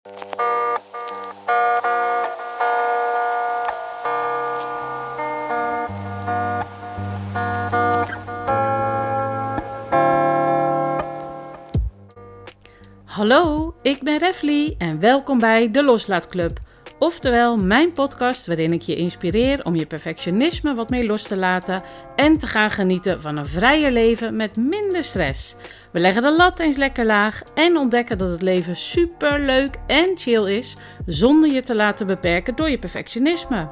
Hallo, ik ben Refly en welkom bij de Loslaatclub. Oftewel mijn podcast waarin ik je inspireer om je perfectionisme wat meer los te laten en te gaan genieten van een vrijer leven met minder stress. We leggen de lat eens lekker laag en ontdekken dat het leven super leuk en chill is zonder je te laten beperken door je perfectionisme.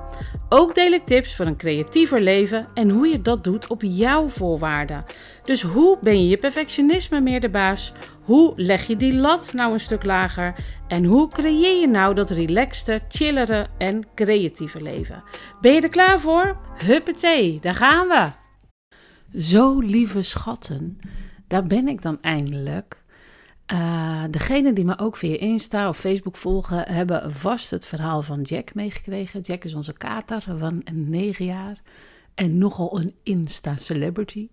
Ook deel ik tips voor een creatiever leven en hoe je dat doet op jouw voorwaarden. Dus hoe ben je je perfectionisme meer de baas? Hoe leg je die lat nou een stuk lager? En hoe creëer je nou dat relaxte, chillere en creatieve leven? Ben je er klaar voor? Huppatee, daar gaan we! Zo lieve schatten, daar ben ik dan eindelijk. Uh, degenen die me ook via Insta of Facebook volgen, hebben vast het verhaal van Jack meegekregen. Jack is onze kater van 9 jaar en nogal een Insta-celebrity.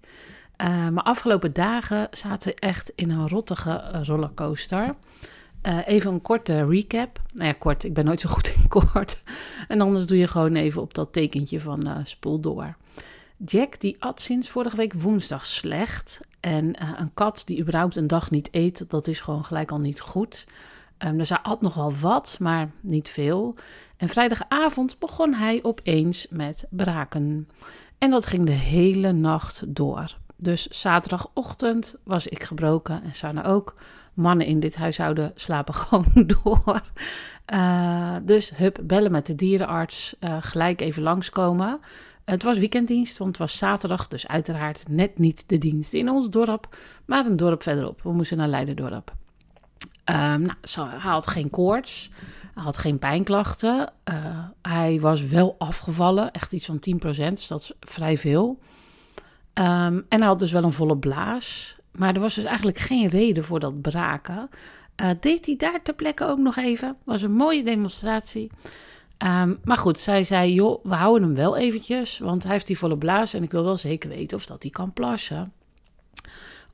Uh, maar afgelopen dagen zaten we echt in een rottige rollercoaster. Uh, even een korte recap. Nou ja, kort. Ik ben nooit zo goed in kort. En anders doe je gewoon even op dat tekentje van uh, spoel door. Jack die at sinds vorige week woensdag slecht. En een kat die überhaupt een dag niet eet, dat is gewoon gelijk al niet goed. Um, dus hij at nog wel wat, maar niet veel. En vrijdagavond begon hij opeens met braken. En dat ging de hele nacht door. Dus zaterdagochtend was ik gebroken en Sanne ook. Mannen in dit huishouden slapen gewoon door. Uh, dus hup, bellen met de dierenarts, uh, gelijk even langskomen. Het was weekenddienst, want het was zaterdag, dus uiteraard net niet de dienst in ons dorp, maar een dorp verderop. We moesten naar Leiderdorp. Um, nou, hij had geen koorts, had geen pijnklachten. Uh, hij was wel afgevallen, echt iets van 10%, dus dat is vrij veel. Um, en hij had dus wel een volle blaas. Maar er was dus eigenlijk geen reden voor dat braken. Uh, deed hij daar ter plekke ook nog even. Was een mooie demonstratie. Um, maar goed, zij zei: joh, we houden hem wel eventjes. Want hij heeft die volle blaas. En ik wil wel zeker weten of dat hij kan plassen.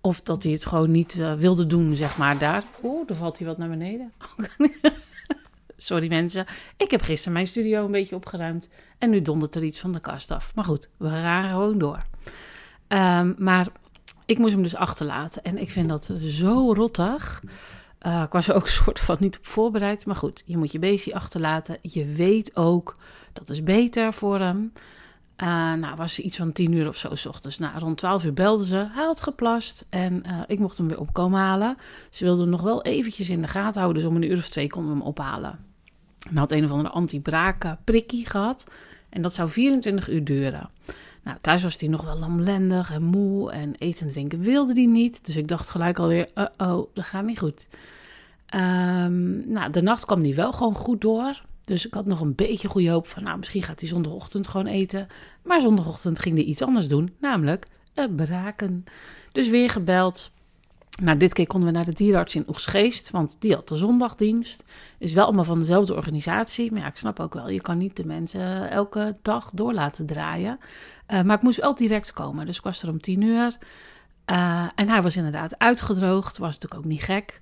Of dat hij het gewoon niet uh, wilde doen, zeg maar, daar. Oeh, er valt hij wat naar beneden. Sorry mensen. Ik heb gisteren mijn studio een beetje opgeruimd. En nu dondert er iets van de kast af. Maar goed, we gaan gewoon door. Um, maar ik moest hem dus achterlaten. En ik vind dat zo rottig. Uh, ik was er ook een soort van niet op voorbereid. Maar goed, je moet je beestje achterlaten. Je weet ook, dat is beter voor hem. Uh, nou, was iets van tien uur of zo s ochtends. Nou, rond twaalf uur belden ze. Hij had geplast en uh, ik mocht hem weer opkomen halen. Ze wilden hem nog wel eventjes in de gaten houden. Dus om een uur of twee konden we hem ophalen. Hij had een of andere anti-braken prikkie gehad. En dat zou 24 uur duren. Nou, thuis was hij nog wel lamlendig en moe en eten en drinken wilde hij niet. Dus ik dacht gelijk alweer, uh oh, dat gaat niet goed. Um, nou, de nacht kwam hij wel gewoon goed door. Dus ik had nog een beetje goede hoop van, nou, misschien gaat hij zondagochtend gewoon eten. Maar zondagochtend ging hij iets anders doen, namelijk uh, braken. Dus weer gebeld. Nou, dit keer konden we naar de dierenarts in Oegsgeest, want die had de zondagdienst. Is wel allemaal van dezelfde organisatie. Maar ja, ik snap ook wel, je kan niet de mensen elke dag door laten draaien. Uh, maar ik moest wel direct komen, dus ik was er om tien uur. Uh, en hij was inderdaad uitgedroogd, was natuurlijk ook niet gek.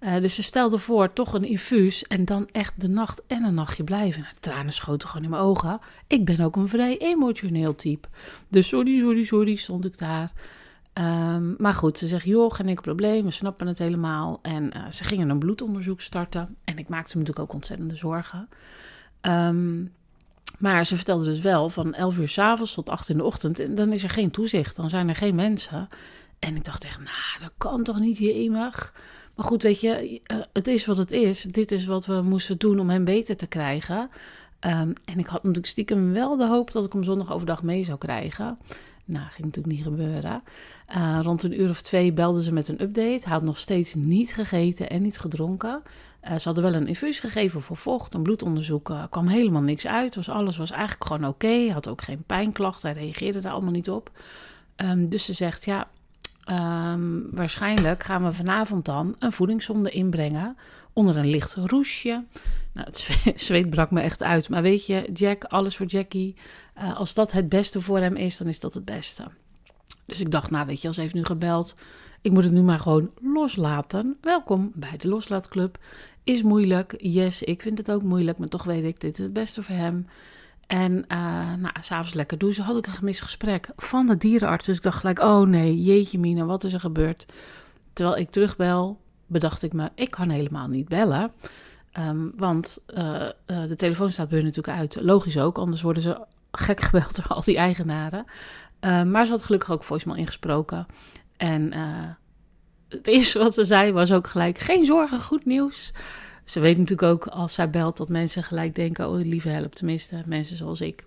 Uh, dus ze stelde voor toch een infuus en dan echt de nacht en een nachtje blijven. Nou, de tranen schoten gewoon in mijn ogen. Ik ben ook een vrij emotioneel type. Dus sorry, sorry, sorry, stond ik daar. Um, maar goed, ze zegt, joh, geen enkel probleem, we snappen het helemaal. En uh, ze gingen een bloedonderzoek starten. En ik maakte me natuurlijk ook ontzettende zorgen. Um, maar ze vertelde dus wel van 11 uur s avonds tot 8 in de ochtend. En dan is er geen toezicht, dan zijn er geen mensen. En ik dacht echt, nou, dat kan toch niet hier. Maar goed, weet je, uh, het is wat het is. Dit is wat we moesten doen om hem beter te krijgen. Um, en ik had natuurlijk stiekem wel de hoop dat ik hem zondag overdag mee zou krijgen. Nou, ging natuurlijk niet gebeuren. Uh, rond een uur of twee belden ze met een update. Hij had nog steeds niet gegeten en niet gedronken. Uh, ze hadden wel een infuus gegeven voor vocht. Een bloedonderzoek uh, kwam helemaal niks uit. Dus alles was eigenlijk gewoon oké. Okay. Had ook geen pijnklachten. Hij reageerde daar allemaal niet op. Um, dus ze zegt, ja, um, waarschijnlijk gaan we vanavond dan een voedingszonde inbrengen onder een licht roesje. Nou, het zweet brak me echt uit. Maar weet je, Jack, alles voor Jackie. Uh, als dat het beste voor hem is, dan is dat het beste. Dus ik dacht, nou weet je, als ze heeft nu gebeld, ik moet het nu maar gewoon loslaten. Welkom bij de Loslaatclub. Is moeilijk, yes, ik vind het ook moeilijk, maar toch weet ik, dit is het beste voor hem. En uh, nou, s'avonds lekker douchen had ik een gemist gesprek van de dierenarts. Dus ik dacht gelijk, oh nee, jeetje mina, wat is er gebeurd? Terwijl ik terugbel, bedacht ik me, ik kan helemaal niet bellen. Um, want uh, uh, de telefoon staat bij hun natuurlijk uit. Logisch ook, anders worden ze gek gebeld door al die eigenaren. Uh, maar ze had gelukkig ook voicemail ingesproken. En het eerste wat ze zei was ook gelijk: geen zorgen, goed nieuws. Ze weet natuurlijk ook als zij belt dat mensen gelijk denken: oh, lieve help, tenminste, mensen zoals ik.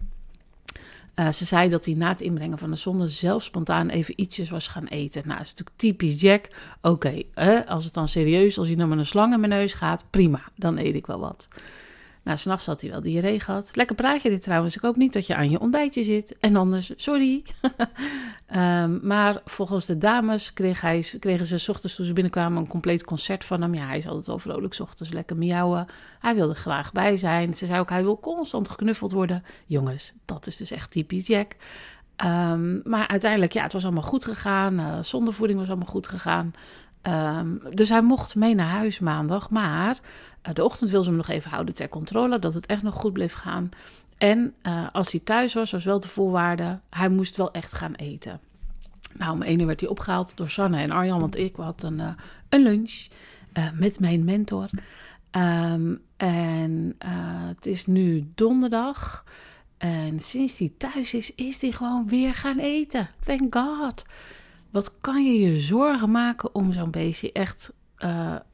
Uh, ze zei dat hij na het inbrengen van de zonde zelf spontaan even ietsjes was gaan eten. Nou, dat is natuurlijk typisch Jack. Oké, okay, als het dan serieus, als hij nou met een slang in mijn neus gaat, prima, dan eet ik wel wat. Nou, s'nachts had hij wel diarree gehad. Lekker praatje dit trouwens. Ik hoop niet dat je aan je ontbijtje zit. En anders, sorry. um, maar volgens de dames kreeg hij, kregen ze s ochtends toen ze binnenkwamen een compleet concert van hem. Ja, hij is altijd wel vrolijk s ochtends, lekker miauwen. Hij wilde graag bij zijn. Ze zei ook, hij wil constant geknuffeld worden. Jongens, dat is dus echt typisch Jack. Um, maar uiteindelijk, ja, het was allemaal goed gegaan. Uh, zondevoeding was allemaal goed gegaan. Um, dus hij mocht mee naar huis maandag. Maar uh, de ochtend wil ze hem nog even houden ter controle. Dat het echt nog goed bleef gaan. En uh, als hij thuis was, was wel de voorwaarde. Hij moest wel echt gaan eten. Nou, om één uur werd hij opgehaald door Sanne en Arjan. Want ik had een, uh, een lunch met mijn mentor. Um, en het is nu donderdag. En sinds hij thuis is, is hij gewoon weer gaan eten. Thank God. Wat kan je je zorgen maken om zo'n beestje? Echt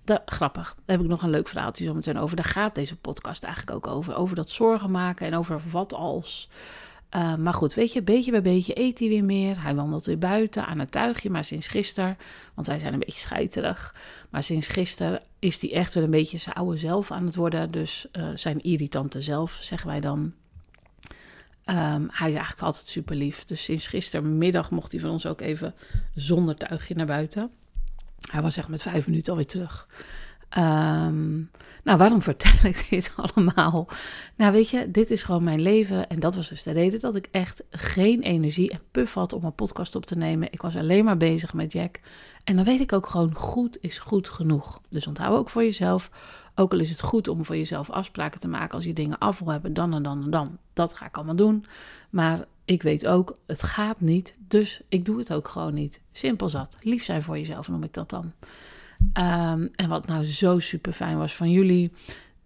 de, grappig. Daar heb ik nog een leuk verhaaltje zo meteen over. Daar gaat deze podcast eigenlijk ook over. Over dat zorgen maken en over wat als. Uh, maar goed, weet je, beetje bij beetje eet hij weer meer. Hij wandelt weer buiten aan het tuigje. Maar sinds gisteren, want wij zijn een beetje scheiterig. Maar sinds gisteren is hij echt wel een beetje zijn oude zelf aan het worden. Dus uh, zijn irritante zelf, zeggen wij dan. Um, hij is eigenlijk altijd super lief. Dus sinds gistermiddag mocht hij van ons ook even zonder tuigje naar buiten. Hij was echt met vijf minuten alweer terug. Um, nou, waarom vertel ik dit allemaal? Nou, weet je, dit is gewoon mijn leven. En dat was dus de reden dat ik echt geen energie en puff had om een podcast op te nemen. Ik was alleen maar bezig met Jack. En dan weet ik ook gewoon, goed is goed genoeg. Dus onthoud ook voor jezelf. Ook al is het goed om voor jezelf afspraken te maken als je dingen af wil hebben, dan en dan en dan. Dat ga ik allemaal doen. Maar ik weet ook, het gaat niet. Dus ik doe het ook gewoon niet. Simpel zat. Lief zijn voor jezelf noem ik dat dan. Um, en wat nou zo super fijn was van jullie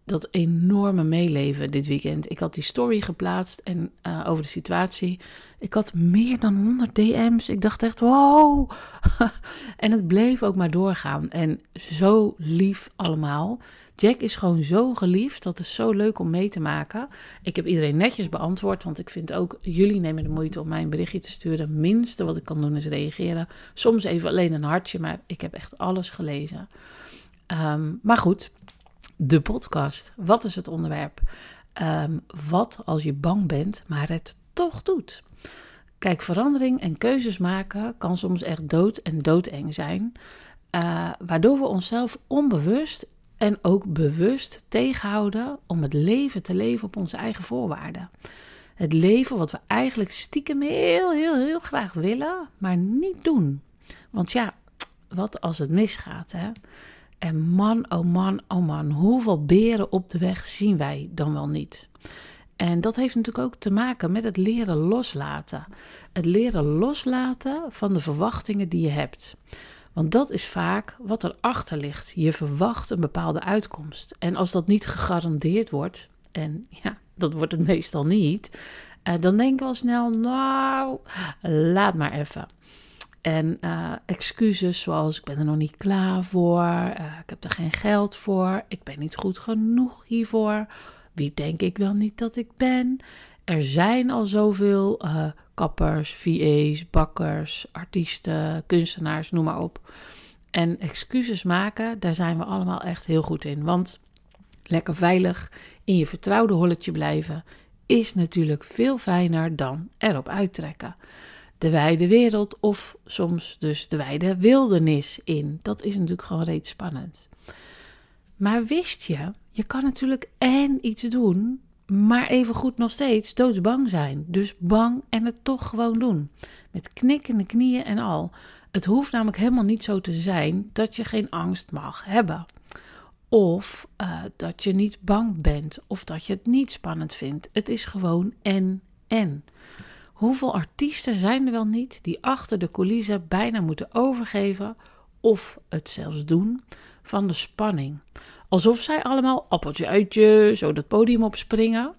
dat enorme meeleven dit weekend. Ik had die story geplaatst en uh, over de situatie. Ik had meer dan 100 DM's. Ik dacht echt, wow. en het bleef ook maar doorgaan. En zo lief allemaal. Jack is gewoon zo geliefd. Dat is zo leuk om mee te maken. Ik heb iedereen netjes beantwoord. Want ik vind ook, jullie nemen de moeite om mij een berichtje te sturen. Minste wat ik kan doen is reageren. Soms even alleen een hartje. Maar ik heb echt alles gelezen. Um, maar goed, de podcast. Wat is het onderwerp? Um, wat als je bang bent, maar het toch doet? Kijk, verandering en keuzes maken kan soms echt dood en doodeng zijn. Uh, waardoor we onszelf onbewust en ook bewust tegenhouden om het leven te leven op onze eigen voorwaarden. Het leven wat we eigenlijk stiekem heel, heel, heel graag willen, maar niet doen. Want ja, wat als het misgaat, hè? En man, oh man, oh man, hoeveel beren op de weg zien wij dan wel niet? En dat heeft natuurlijk ook te maken met het leren loslaten. Het leren loslaten van de verwachtingen die je hebt. Want dat is vaak wat erachter ligt. Je verwacht een bepaalde uitkomst. En als dat niet gegarandeerd wordt, en ja, dat wordt het meestal niet, uh, dan denken we al snel, nou, laat maar even. En uh, excuses zoals ik ben er nog niet klaar voor, uh, ik heb er geen geld voor, ik ben niet goed genoeg hiervoor, wie denk ik wel niet dat ik ben. Er zijn al zoveel kappers, VA's, bakkers, artiesten, kunstenaars, noem maar op. En excuses maken, daar zijn we allemaal echt heel goed in. Want lekker veilig in je vertrouwde holletje blijven is natuurlijk veel fijner dan erop uittrekken de wijde wereld of soms dus de wijde wildernis in. Dat is natuurlijk gewoon reeds spannend. Maar wist je, je kan natuurlijk en iets doen maar even goed nog steeds doodsbang zijn. Dus bang en het toch gewoon doen. Met knikkende knieën en al. Het hoeft namelijk helemaal niet zo te zijn dat je geen angst mag hebben. Of uh, dat je niet bang bent. Of dat je het niet spannend vindt. Het is gewoon en en. Hoeveel artiesten zijn er wel niet die achter de coulissen bijna moeten overgeven of het zelfs doen van de spanning? Alsof zij allemaal appeltje uitje, zo dat podium opspringen.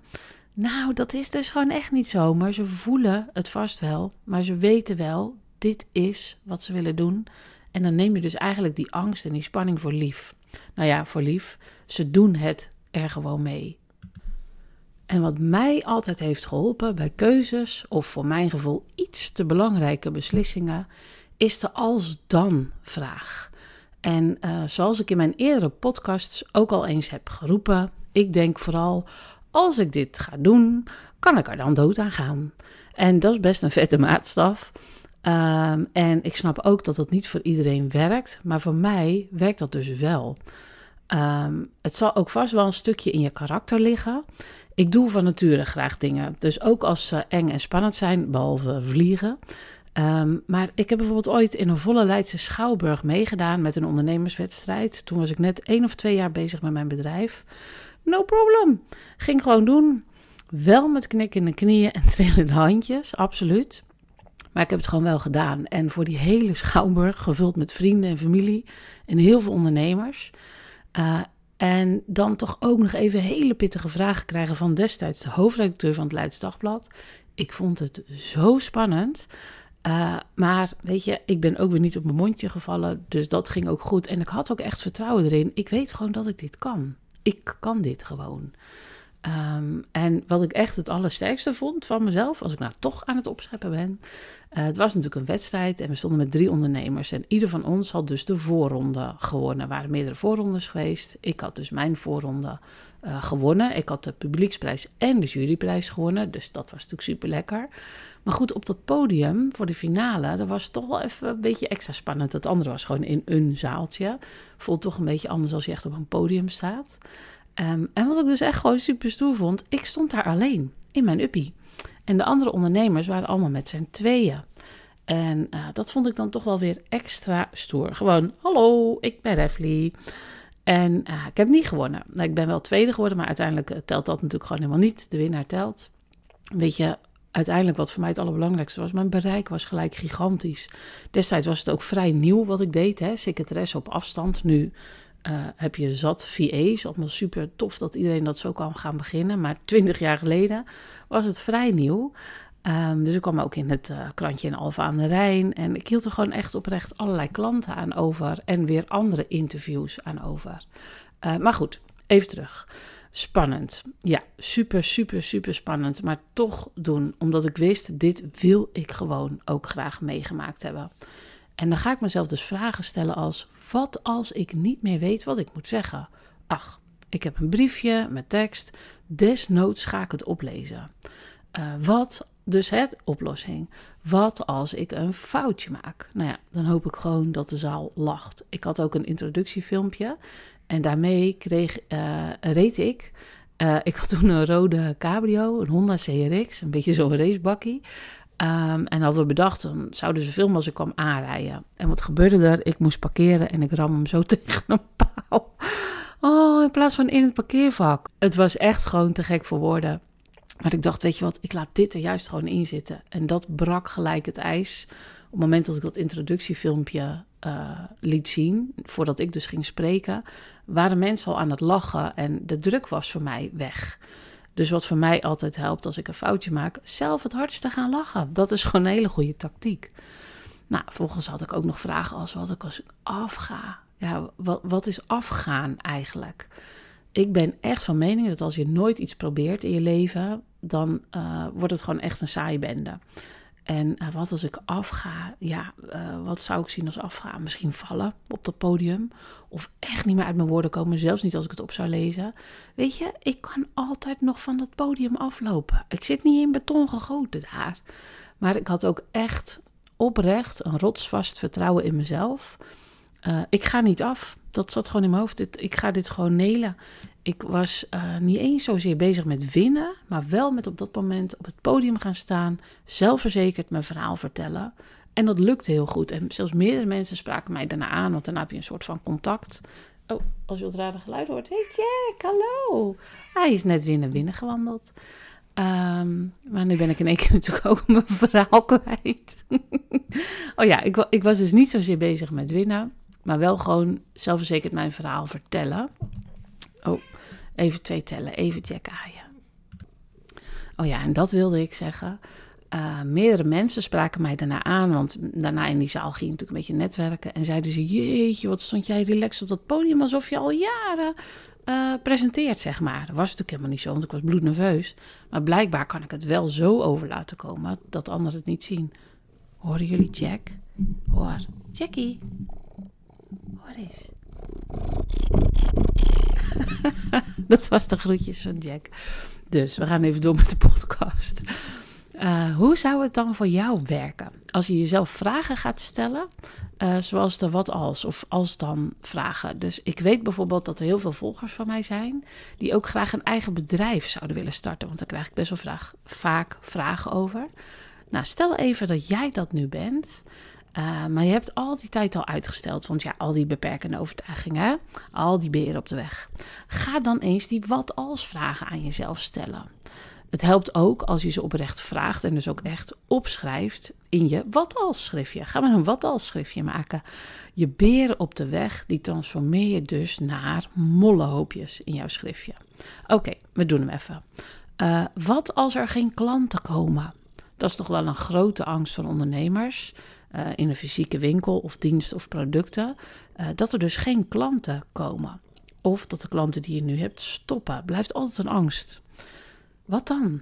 Nou, dat is dus gewoon echt niet zo. Maar ze voelen het vast wel. Maar ze weten wel, dit is wat ze willen doen. En dan neem je dus eigenlijk die angst en die spanning voor lief. Nou ja, voor lief. Ze doen het er gewoon mee. En wat mij altijd heeft geholpen bij keuzes, of voor mijn gevoel iets te belangrijke beslissingen, is de als-dan-vraag. En uh, zoals ik in mijn eerdere podcasts ook al eens heb geroepen, ik denk vooral: als ik dit ga doen, kan ik er dan dood aan gaan? En dat is best een vette maatstaf. Um, en ik snap ook dat dat niet voor iedereen werkt, maar voor mij werkt dat dus wel. Um, het zal ook vast wel een stukje in je karakter liggen. Ik doe van nature graag dingen. Dus ook als ze eng en spannend zijn, behalve vliegen. Um, maar ik heb bijvoorbeeld ooit in een volle Leidse Schouwburg meegedaan met een ondernemerswedstrijd. Toen was ik net één of twee jaar bezig met mijn bedrijf. No problem. Ging gewoon doen. Wel met knikkende knieën en trillende handjes, absoluut. Maar ik heb het gewoon wel gedaan. En voor die hele schouwburg, gevuld met vrienden en familie en heel veel ondernemers. Uh, en dan toch ook nog even hele pittige vragen krijgen van destijds de hoofdredacteur van het Leids Dagblad. Ik vond het zo spannend. Uh, maar weet je, ik ben ook weer niet op mijn mondje gevallen. Dus dat ging ook goed. En ik had ook echt vertrouwen erin. Ik weet gewoon dat ik dit kan. Ik kan dit gewoon. Um, en wat ik echt het allersterkste vond van mezelf, als ik nou toch aan het opscheppen ben. Uh, het was natuurlijk een wedstrijd en we stonden met drie ondernemers. En ieder van ons had dus de voorronde gewonnen. Er waren meerdere voorrondes geweest. Ik had dus mijn voorronde uh, gewonnen. Ik had de publieksprijs en de juryprijs gewonnen. Dus dat was natuurlijk super lekker. Maar goed, op dat podium voor de finale, dat was toch wel even een beetje extra spannend. Het andere was gewoon in een zaaltje. Voelt toch een beetje anders als je echt op een podium staat. Um, en wat ik dus echt gewoon super stoer vond, ik stond daar alleen in mijn uppie. En de andere ondernemers waren allemaal met z'n tweeën. En uh, dat vond ik dan toch wel weer extra stoer. Gewoon, hallo, ik ben Refly. En uh, ik heb niet gewonnen. Nou, ik ben wel tweede geworden, maar uiteindelijk eh, telt dat natuurlijk gewoon helemaal niet. De winnaar telt. Weet je, uiteindelijk wat voor mij het allerbelangrijkste was, mijn bereik was gelijk gigantisch. Destijds was het ook vrij nieuw wat ik deed, hè, secretaresse op afstand. Nu uh, heb je zat VA's. Allemaal super tof dat iedereen dat zo kan gaan beginnen. Maar twintig jaar geleden was het vrij nieuw. Um, dus ik kwam ook in het uh, krantje in Alfa aan de Rijn. En ik hield er gewoon echt oprecht allerlei klanten aan over. En weer andere interviews aan over. Uh, maar goed, even terug. Spannend. Ja, super, super, super spannend. Maar toch doen, omdat ik wist, dit wil ik gewoon ook graag meegemaakt hebben. En dan ga ik mezelf dus vragen stellen als: wat als ik niet meer weet wat ik moet zeggen? Ach, ik heb een briefje met tekst. Desnoods ga ik het oplezen. Uh, wat, dus hè, oplossing. Wat als ik een foutje maak? Nou ja, dan hoop ik gewoon dat de zaal lacht. Ik had ook een introductiefilmpje. En daarmee kreeg, uh, reed ik. Uh, ik had toen een rode cabrio, een Honda CRX, een beetje zo'n racebakkie. Um, en hadden we bedacht, dan zouden ze filmen als ik kwam aanrijden. En wat gebeurde er? Ik moest parkeren en ik ram hem zo tegen een paal. Oh, in plaats van in het parkeervak. Het was echt gewoon te gek voor woorden. Maar ik dacht, weet je wat, ik laat dit er juist gewoon in zitten. En dat brak gelijk het ijs. Op het moment dat ik dat introductiefilmpje uh, liet zien, voordat ik dus ging spreken, waren mensen al aan het lachen en de druk was voor mij weg. Dus wat voor mij altijd helpt als ik een foutje maak, zelf het hardst te gaan lachen. Dat is gewoon een hele goede tactiek. Nou, volgens had ik ook nog vragen als wat ik als ik afga. Ja, wat, wat is afgaan eigenlijk? Ik ben echt van mening dat als je nooit iets probeert in je leven, dan uh, wordt het gewoon echt een saaie bende. En uh, wat als ik afga? Ja, uh, wat zou ik zien als afgaan? Misschien vallen op dat podium. Of echt niet meer uit mijn woorden komen, zelfs niet als ik het op zou lezen. Weet je, ik kan altijd nog van dat podium aflopen. Ik zit niet in beton gegoten daar. Maar ik had ook echt oprecht een rotsvast vertrouwen in mezelf. Uh, ik ga niet af. Dat zat gewoon in mijn hoofd. ik ga dit gewoon nelen. Ik was uh, niet eens zozeer bezig met winnen, maar wel met op dat moment op het podium gaan staan, zelfverzekerd mijn verhaal vertellen. En dat lukte heel goed. En zelfs meerdere mensen spraken mij daarna aan, want daarna heb je een soort van contact. Oh, als je wat rare geluid hoort. Hey Jack, hallo. Hij is net weer naar binnen gewandeld. Um, maar nu ben ik in één keer natuurlijk ook mijn verhaal kwijt. oh ja, ik, ik, was dus niet zozeer bezig met winnen, maar wel gewoon zelfverzekerd mijn verhaal vertellen. Oh, even twee tellen, even Jack aaien. Oh ja, en dat wilde ik zeggen. Uh, meerdere mensen spraken mij daarna aan, want daarna in die zaal ging natuurlijk een beetje netwerken. En zeiden ze: Jeetje, wat stond jij relaxed op dat podium alsof je al jaren uh, presenteert, zeg maar. Dat was natuurlijk helemaal niet zo, want ik was bloednerveus. Maar blijkbaar kan ik het wel zo over laten komen dat anderen het niet zien. Horen jullie Jack? Hoor, Jackie. Hoor eens. dat was de groetjes van Jack. Dus we gaan even door met de podcast. Uh, hoe zou het dan voor jou werken als je jezelf vragen gaat stellen, uh, zoals de wat als of als dan vragen? Dus ik weet bijvoorbeeld dat er heel veel volgers van mij zijn die ook graag een eigen bedrijf zouden willen starten, want daar krijg ik best wel vaak vragen over. Nou, stel even dat jij dat nu bent. Uh, maar je hebt al die tijd al uitgesteld, want ja, al die beperkende overtuigingen, al die beren op de weg. Ga dan eens die wat als vragen aan jezelf stellen. Het helpt ook als je ze oprecht vraagt en dus ook echt opschrijft in je wat als schriftje. Ga maar een wat als schriftje maken. Je beren op de weg, die transformeer je dus naar mollenhoopjes in jouw schriftje. Oké, we doen hem even. Uh, wat als er geen klanten komen? Dat is toch wel een grote angst van ondernemers. Uh, in een fysieke winkel of dienst of producten. Uh, dat er dus geen klanten komen. Of dat de klanten die je nu hebt stoppen. Blijft altijd een angst. Wat dan?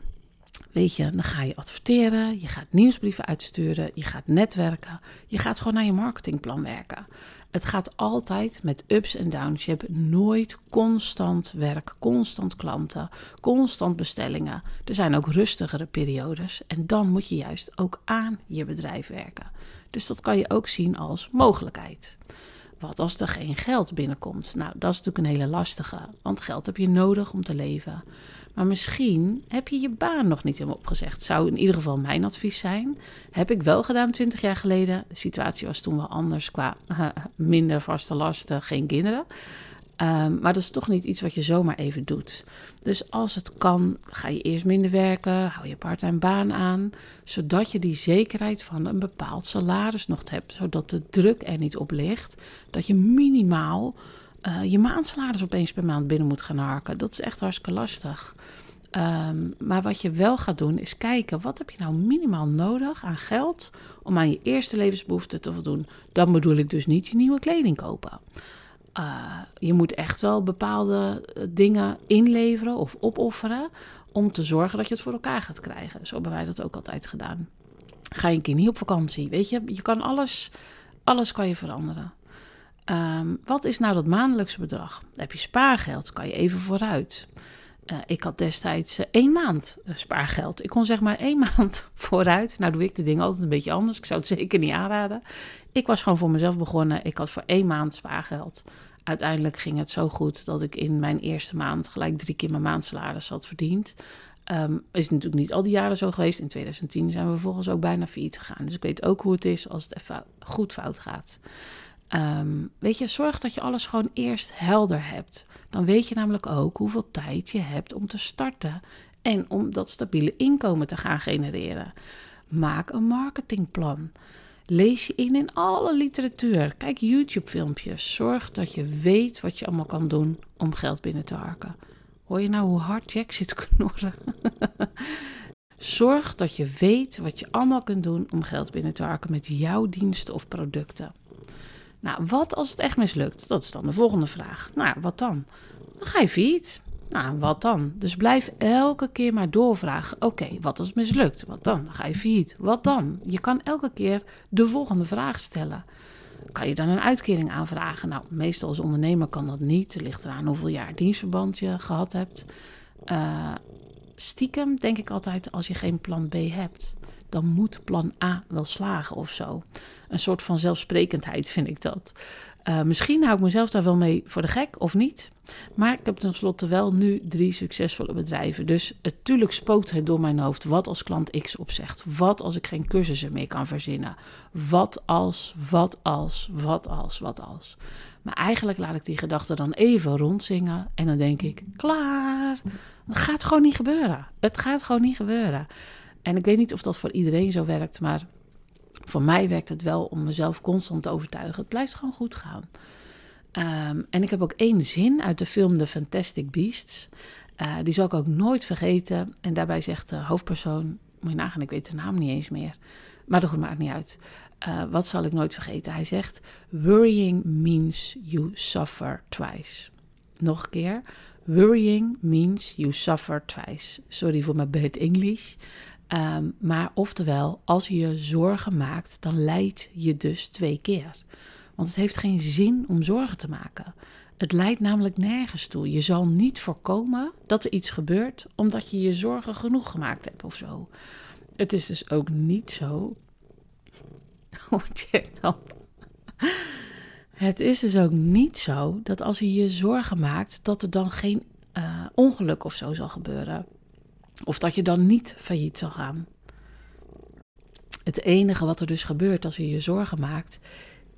Weet je, dan ga je adverteren, je gaat nieuwsbrieven uitsturen, je gaat netwerken, je gaat gewoon naar je marketingplan werken. Het gaat altijd met ups en downs. Je hebt nooit constant werk, constant klanten, constant bestellingen. Er zijn ook rustigere periodes en dan moet je juist ook aan je bedrijf werken. Dus dat kan je ook zien als mogelijkheid. Wat als er geen geld binnenkomt? Nou, dat is natuurlijk een hele lastige, want geld heb je nodig om te leven. Maar misschien heb je je baan nog niet helemaal opgezegd. Zou in ieder geval mijn advies zijn. Heb ik wel gedaan 20 jaar geleden. De situatie was toen wel anders qua minder vaste lasten, geen kinderen. Um, maar dat is toch niet iets wat je zomaar even doet. Dus als het kan, ga je eerst minder werken, hou je parttime baan aan, zodat je die zekerheid van een bepaald salaris nog hebt, zodat de druk er niet op ligt, dat je minimaal uh, je maandsalaris opeens per maand binnen moet gaan harken. Dat is echt hartstikke lastig. Um, maar wat je wel gaat doen is kijken, wat heb je nou minimaal nodig aan geld om aan je eerste levensbehoeften te voldoen? Dan bedoel ik dus niet je nieuwe kleding kopen. Uh, je moet echt wel bepaalde eh, dingen inleveren of opofferen om te zorgen dat je het voor elkaar gaat krijgen. Zo hebben wij dat ook altijd gedaan. Ga je een keer niet op vakantie, weet je, je kan alles, alles kan je veranderen. Um, wat is nou dat maandelijkse bedrag? Heb je spaargeld, kan je even vooruit. Uh, ik had destijds één maand spaargeld. Ik kon zeg maar één maand vooruit. Nou doe ik de dingen altijd een beetje anders. Ik zou het zeker niet aanraden. Ik was gewoon voor mezelf begonnen. Ik had voor één maand spaargeld. Uiteindelijk ging het zo goed dat ik in mijn eerste maand gelijk drie keer mijn maandsalaris had verdiend. Um, is natuurlijk niet al die jaren zo geweest. In 2010 zijn we vervolgens ook bijna failliet gegaan. Dus ik weet ook hoe het is als het even goed fout gaat. Um, weet je, zorg dat je alles gewoon eerst helder hebt. Dan weet je namelijk ook hoeveel tijd je hebt om te starten en om dat stabiele inkomen te gaan genereren. Maak een marketingplan. Lees je in in alle literatuur. Kijk YouTube-filmpjes. Zorg dat je weet wat je allemaal kan doen om geld binnen te harken. Hoor je nou hoe hard Jack zit knorren? Zorg dat je weet wat je allemaal kunt doen om geld binnen te harken met jouw diensten of producten. Nou, wat als het echt mislukt? Dat is dan de volgende vraag. Nou, wat dan? Dan ga je fiets. Nou, wat dan? Dus blijf elke keer maar doorvragen. Oké, wat het mislukt? Wat dan? Ga je fiets. Wat dan? Je kan elke keer de volgende vraag stellen. Kan je dan een uitkering aanvragen? Nou, meestal als ondernemer kan dat niet. Het ligt eraan hoeveel jaar dienstverband je gehad hebt. Uh, stiekem denk ik altijd als je geen plan B hebt dan moet plan A wel slagen of zo. Een soort van zelfsprekendheid vind ik dat. Uh, misschien hou ik mezelf daar wel mee voor de gek of niet. Maar ik heb tenslotte wel nu drie succesvolle bedrijven. Dus natuurlijk spookt het door mijn hoofd. Wat als klant X opzegt? Wat als ik geen cursussen meer kan verzinnen? Wat als, wat als, wat als, wat als? Maar eigenlijk laat ik die gedachten dan even rondzingen. En dan denk ik, klaar. Het gaat gewoon niet gebeuren. Het gaat gewoon niet gebeuren. En ik weet niet of dat voor iedereen zo werkt, maar voor mij werkt het wel om mezelf constant te overtuigen. Het blijft gewoon goed gaan. Ehm, en ik heb ook één zin uit de film The Fantastic Beasts. Uh, die zal ik ook nooit vergeten. En daarbij zegt de hoofdpersoon, moet je nagaan, ik weet de naam niet eens meer. Maar dat maakt niet uit. Uh, wat zal ik nooit vergeten? Hij zegt: Worrying means you suffer twice. Nog een keer. Worrying means you suffer twice. Sorry voor mijn bad English. Um, maar oftewel, als je je zorgen maakt, dan leid je dus twee keer. Want het heeft geen zin om zorgen te maken. Het leidt namelijk nergens toe. Je zal niet voorkomen dat er iets gebeurt omdat je je zorgen genoeg gemaakt hebt of zo. Het is dus ook niet zo. Hoort je dan? Het is dus ook niet zo dat als je je zorgen maakt, dat er dan geen uh, ongeluk of zo zal gebeuren. Of dat je dan niet failliet zal gaan. Het enige wat er dus gebeurt als je je zorgen maakt,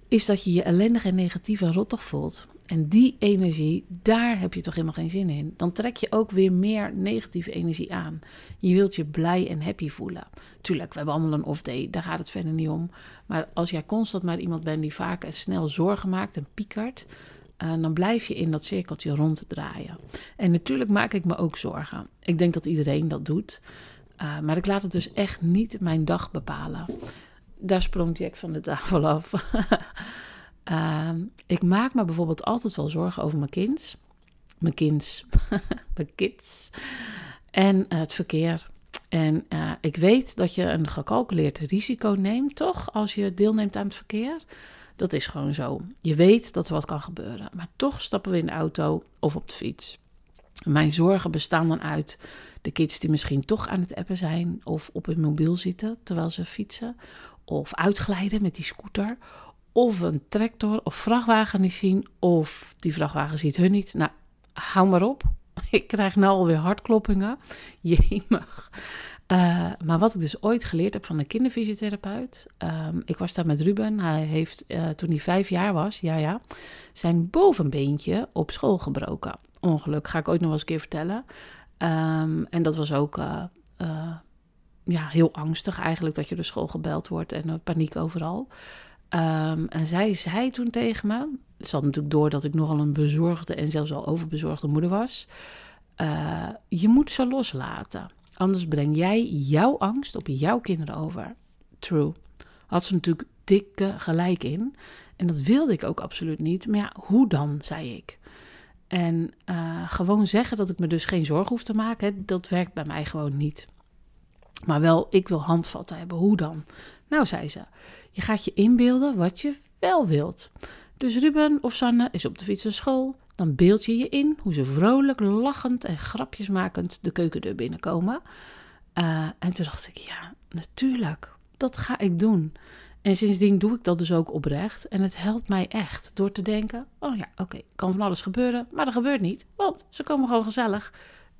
is dat je je ellendig en negatief en rottig voelt. En die energie, daar heb je toch helemaal geen zin in. Dan trek je ook weer meer negatieve energie aan. Je wilt je blij en happy voelen. Tuurlijk, we hebben allemaal een off-day, daar gaat het verder niet om. Maar als jij constant maar iemand bent die vaak en snel zorgen maakt en piekert, uh, dan blijf je in dat cirkeltje ronddraaien. En natuurlijk maak ik me ook zorgen. Ik denk dat iedereen dat doet. Uh, maar ik laat het dus echt niet mijn dag bepalen. Daar sprong Jack van de tafel af. uh, ik maak me bijvoorbeeld altijd wel zorgen over mijn kinds. Mijn kinds. mijn kids. En het verkeer. En ik weet dat je een gecalculeerd risico neemt, toch? Als je deelneemt aan het verkeer. Dat is gewoon zo. Je weet dat er wat kan gebeuren. Maar toch stappen we in de auto of op de fiets. Mijn zorgen bestaan dan uit de kids die misschien toch aan het appen zijn of op hun mobiel zitten terwijl ze fietsen. Of uitglijden met die scooter. Of een tractor of vrachtwagen niet zien. Of die vrachtwagen ziet hun niet. Nou, hou maar op. Ik krijg nou alweer hartkloppingen. Jemig. Uh, maar wat ik dus ooit geleerd heb van een kinderfysiotherapeut. Um, ik was daar met Ruben. Hij heeft uh, toen hij vijf jaar was, ja ja, zijn bovenbeentje op school gebroken. Ongeluk, ga ik ooit nog eens een keer vertellen. Um, en dat was ook uh, ja, heel angstig eigenlijk dat je door school gebeld wordt en paniek overal. Um, en zij zei toen tegen me, ze had natuurlijk door dat ik nogal een bezorgde en zelfs al overbezorgde moeder was. je moet ze loslaten. Anders breng jij jouw angst op jouw kinderen over. True. Had ze natuurlijk dikke gelijk in. En dat wilde ik ook absoluut niet. Maar ja, hoe dan, zei ik. En uh, gewoon zeggen dat ik me dus geen zorgen hoef te maken, dat werkt bij mij gewoon niet. Maar wel, ik wil handvatten hebben. Hoe dan? Nou, zei ze, je gaat je inbeelden wat je wel wilt. Dus Ruben of Sanne is op de fiets naar school. Dan beeld je je in hoe ze vrolijk, lachend en grapjesmakend de keukendeur binnenkomen. Uh, en toen dacht ik, ja, natuurlijk, dat ga ik doen. En sindsdien doe ik dat dus ook oprecht. En het helpt mij echt door te denken: oh ja, oké, kan van alles gebeuren, maar dat gebeurt niet. Want ze komen gewoon gezellig.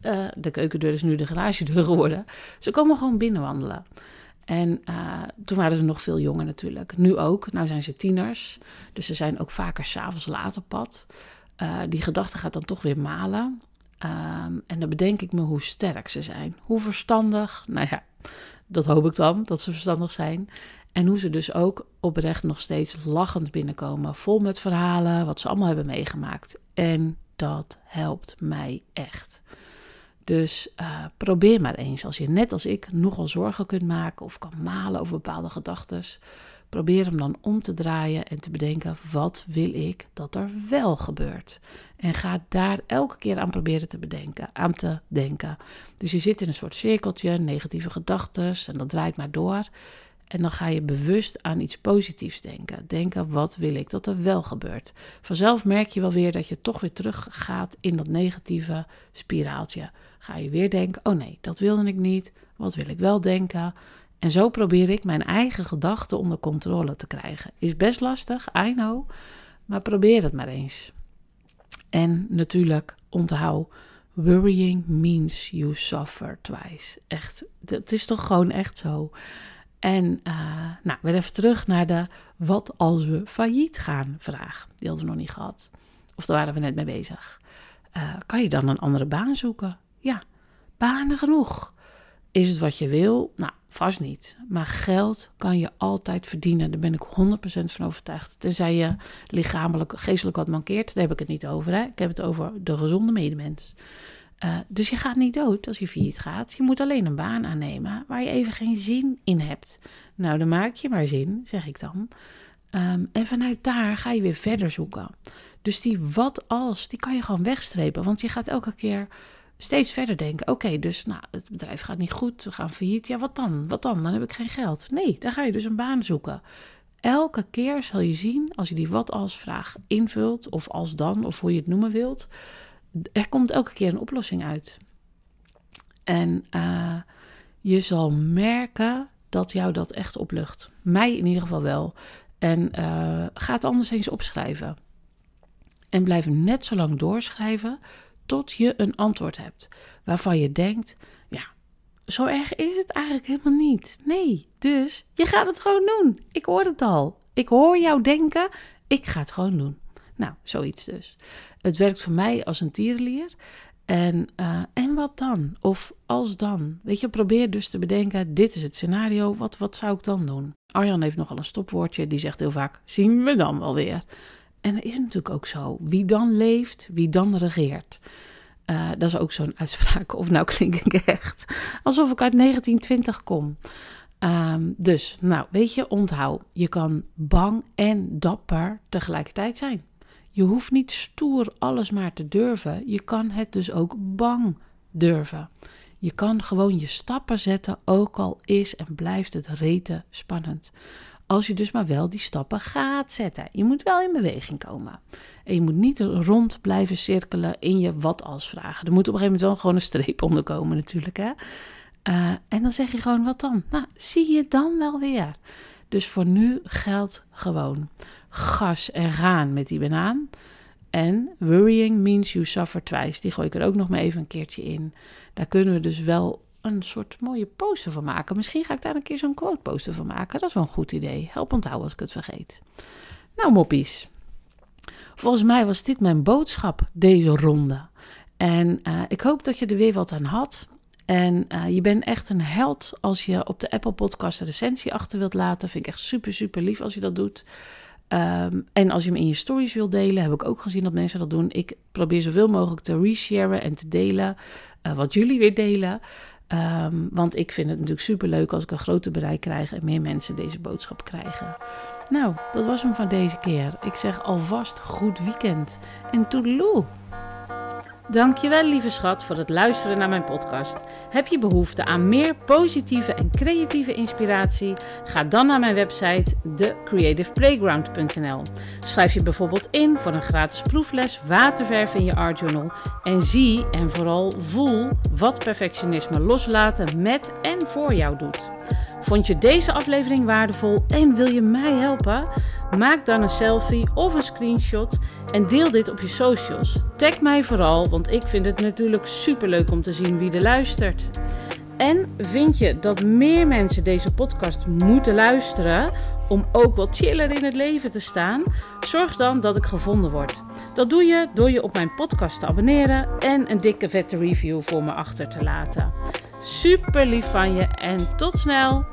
Uh, de keukendeur is nu de garagedeur geworden. Ze komen gewoon binnenwandelen. En uh, toen waren ze nog veel jonger natuurlijk. Nu ook. Nu zijn ze tieners. Dus ze zijn ook vaker s'avonds laat op pad. Uh, die gedachte gaat dan toch weer malen. Um, en dan bedenk ik me hoe sterk ze zijn. Hoe verstandig. Nou ja, dat hoop ik dan, dat ze verstandig zijn. En hoe ze dus ook oprecht nog steeds lachend binnenkomen. Vol met verhalen, wat ze allemaal hebben meegemaakt. En dat helpt mij echt. Dus uh, probeer maar eens, als je net als ik nogal zorgen kunt maken of kan malen over bepaalde gedachten, probeer hem dan om te draaien en te bedenken: wat wil ik dat er wel gebeurt? En ga daar elke keer aan proberen te bedenken, aan te denken. Dus je zit in een soort cirkeltje, negatieve gedachten, en dat draait maar door. En dan ga je bewust aan iets positiefs denken. Denken, wat wil ik dat er wel gebeurt? Vanzelf merk je wel weer dat je toch weer terug gaat in dat negatieve spiraaltje. Ga je weer denken, oh nee, dat wilde ik niet. Wat wil ik wel denken? En zo probeer ik mijn eigen gedachten onder controle te krijgen. Is best lastig, I know. Maar probeer het maar eens. En natuurlijk, onthoud, worrying means you suffer twice. Echt, het is toch gewoon echt zo. En uh, nou, weer even terug naar de wat als we failliet gaan vraag. Die hadden we nog niet gehad. Of daar waren we net mee bezig. Uh, kan je dan een andere baan zoeken? Ja, banen genoeg. Is het wat je wil? Nou, vast niet. Maar geld kan je altijd verdienen. Daar ben ik 100% van overtuigd. Tenzij je lichamelijk, geestelijk wat mankeert. Daar heb ik het niet over. Hè? Ik heb het over de gezonde medemens. Uh, dus je gaat niet dood als je failliet gaat. Je moet alleen een baan aannemen waar je even geen zin in hebt. Nou, dan maak je maar zin, zeg ik dan. Um, en vanuit daar ga je weer verder zoeken. Dus die wat als, die kan je gewoon wegstrepen. Want je gaat elke keer steeds verder denken. Oké, dus nou, het bedrijf gaat niet goed, we gaan failliet. Ja, wat dan? Wat dan? Dan heb ik geen geld. Nee, dan ga je dus een baan zoeken. Elke keer zal je zien, als je die wat als vraag invult, of als dan, of hoe je het noemen wilt, er komt elke keer een oplossing uit. En uh, je zal merken dat jou dat echt oplucht. Mij in ieder geval wel. En uh, ga het anders eens opschrijven. En blijf net zo lang doorschrijven tot je een antwoord hebt waarvan je denkt: ja, zo erg is het eigenlijk helemaal niet. Nee, dus je gaat het gewoon doen. Ik hoor het al. Ik hoor jou denken: ik ga het gewoon doen. Nou, zoiets dus. Het werkt voor mij als een tierenlier. En, uh, en wat dan? Of als dan? Weet je, probeer dus te bedenken: dit is het scenario, wat, wat zou ik dan doen? Arjan heeft nogal een stopwoordje, die zegt heel vaak: zien we dan wel weer. En dat is natuurlijk ook zo. Wie dan leeft, wie dan regeert. Uh, dat is ook zo'n uitspraak. Of nou klink ik echt alsof ik uit 1920 kom. Um, dus, nou, weet je, onthoud. Je kan bang en dapper tegelijkertijd zijn. Je hoeft niet stoer alles maar te durven. Je kan het dus ook bang durven. Je kan gewoon je stappen zetten, ook al is en blijft het rete spannend. Als je dus maar wel die stappen gaat zetten. Je moet wel in beweging komen. En je moet niet rond blijven cirkelen in je wat als vragen. Er moet op een gegeven moment wel gewoon een streep onder komen natuurlijk. Hè? Uh, en dan zeg je gewoon wat dan? Nou, zie je dan wel weer. Dus voor nu geldt gewoon gas en gaan met die banaan. En worrying means you suffer twice. Die gooi ik er ook nog maar even een keertje in. Daar kunnen we dus wel een soort mooie poster van maken. Misschien ga ik daar een keer zo'n quote poster van maken. Dat is wel een goed idee. Help onthouden als ik het vergeet. Nou, moppies. Volgens mij was dit mijn boodschap deze ronde. En uh, ik hoop dat je er weer wat aan had. En uh, je bent echt een held als je op de Apple Podcast een recensie achter wilt laten. Vind ik echt super, super lief als je dat doet. Um, en als je hem in je stories wilt delen, heb ik ook gezien dat mensen dat doen. Ik probeer zoveel mogelijk te resharen en te delen uh, wat jullie weer delen. Um, want ik vind het natuurlijk super leuk als ik een groter bereik krijg en meer mensen deze boodschap krijgen. Nou, dat was hem van deze keer. Ik zeg alvast goed weekend en toedeloe. Dankjewel lieve schat voor het luisteren naar mijn podcast. Heb je behoefte aan meer positieve en creatieve inspiratie? Ga dan naar mijn website thecreativeplayground.nl. Schrijf je bijvoorbeeld in voor een gratis proefles waterverf in je art journal en zie en vooral voel wat perfectionisme loslaten met en voor jou doet. Vond je deze aflevering waardevol en wil je mij helpen? Maak dan een selfie of een screenshot en deel dit op je socials. Tag mij vooral, want ik vind het natuurlijk superleuk om te zien wie er luistert. En vind je dat meer mensen deze podcast moeten luisteren om ook wat chiller in het leven te staan? Zorg dan dat ik gevonden word. Dat doe je door je op mijn podcast te abonneren en een dikke vette review voor me achter te laten. Super lief van je en tot snel!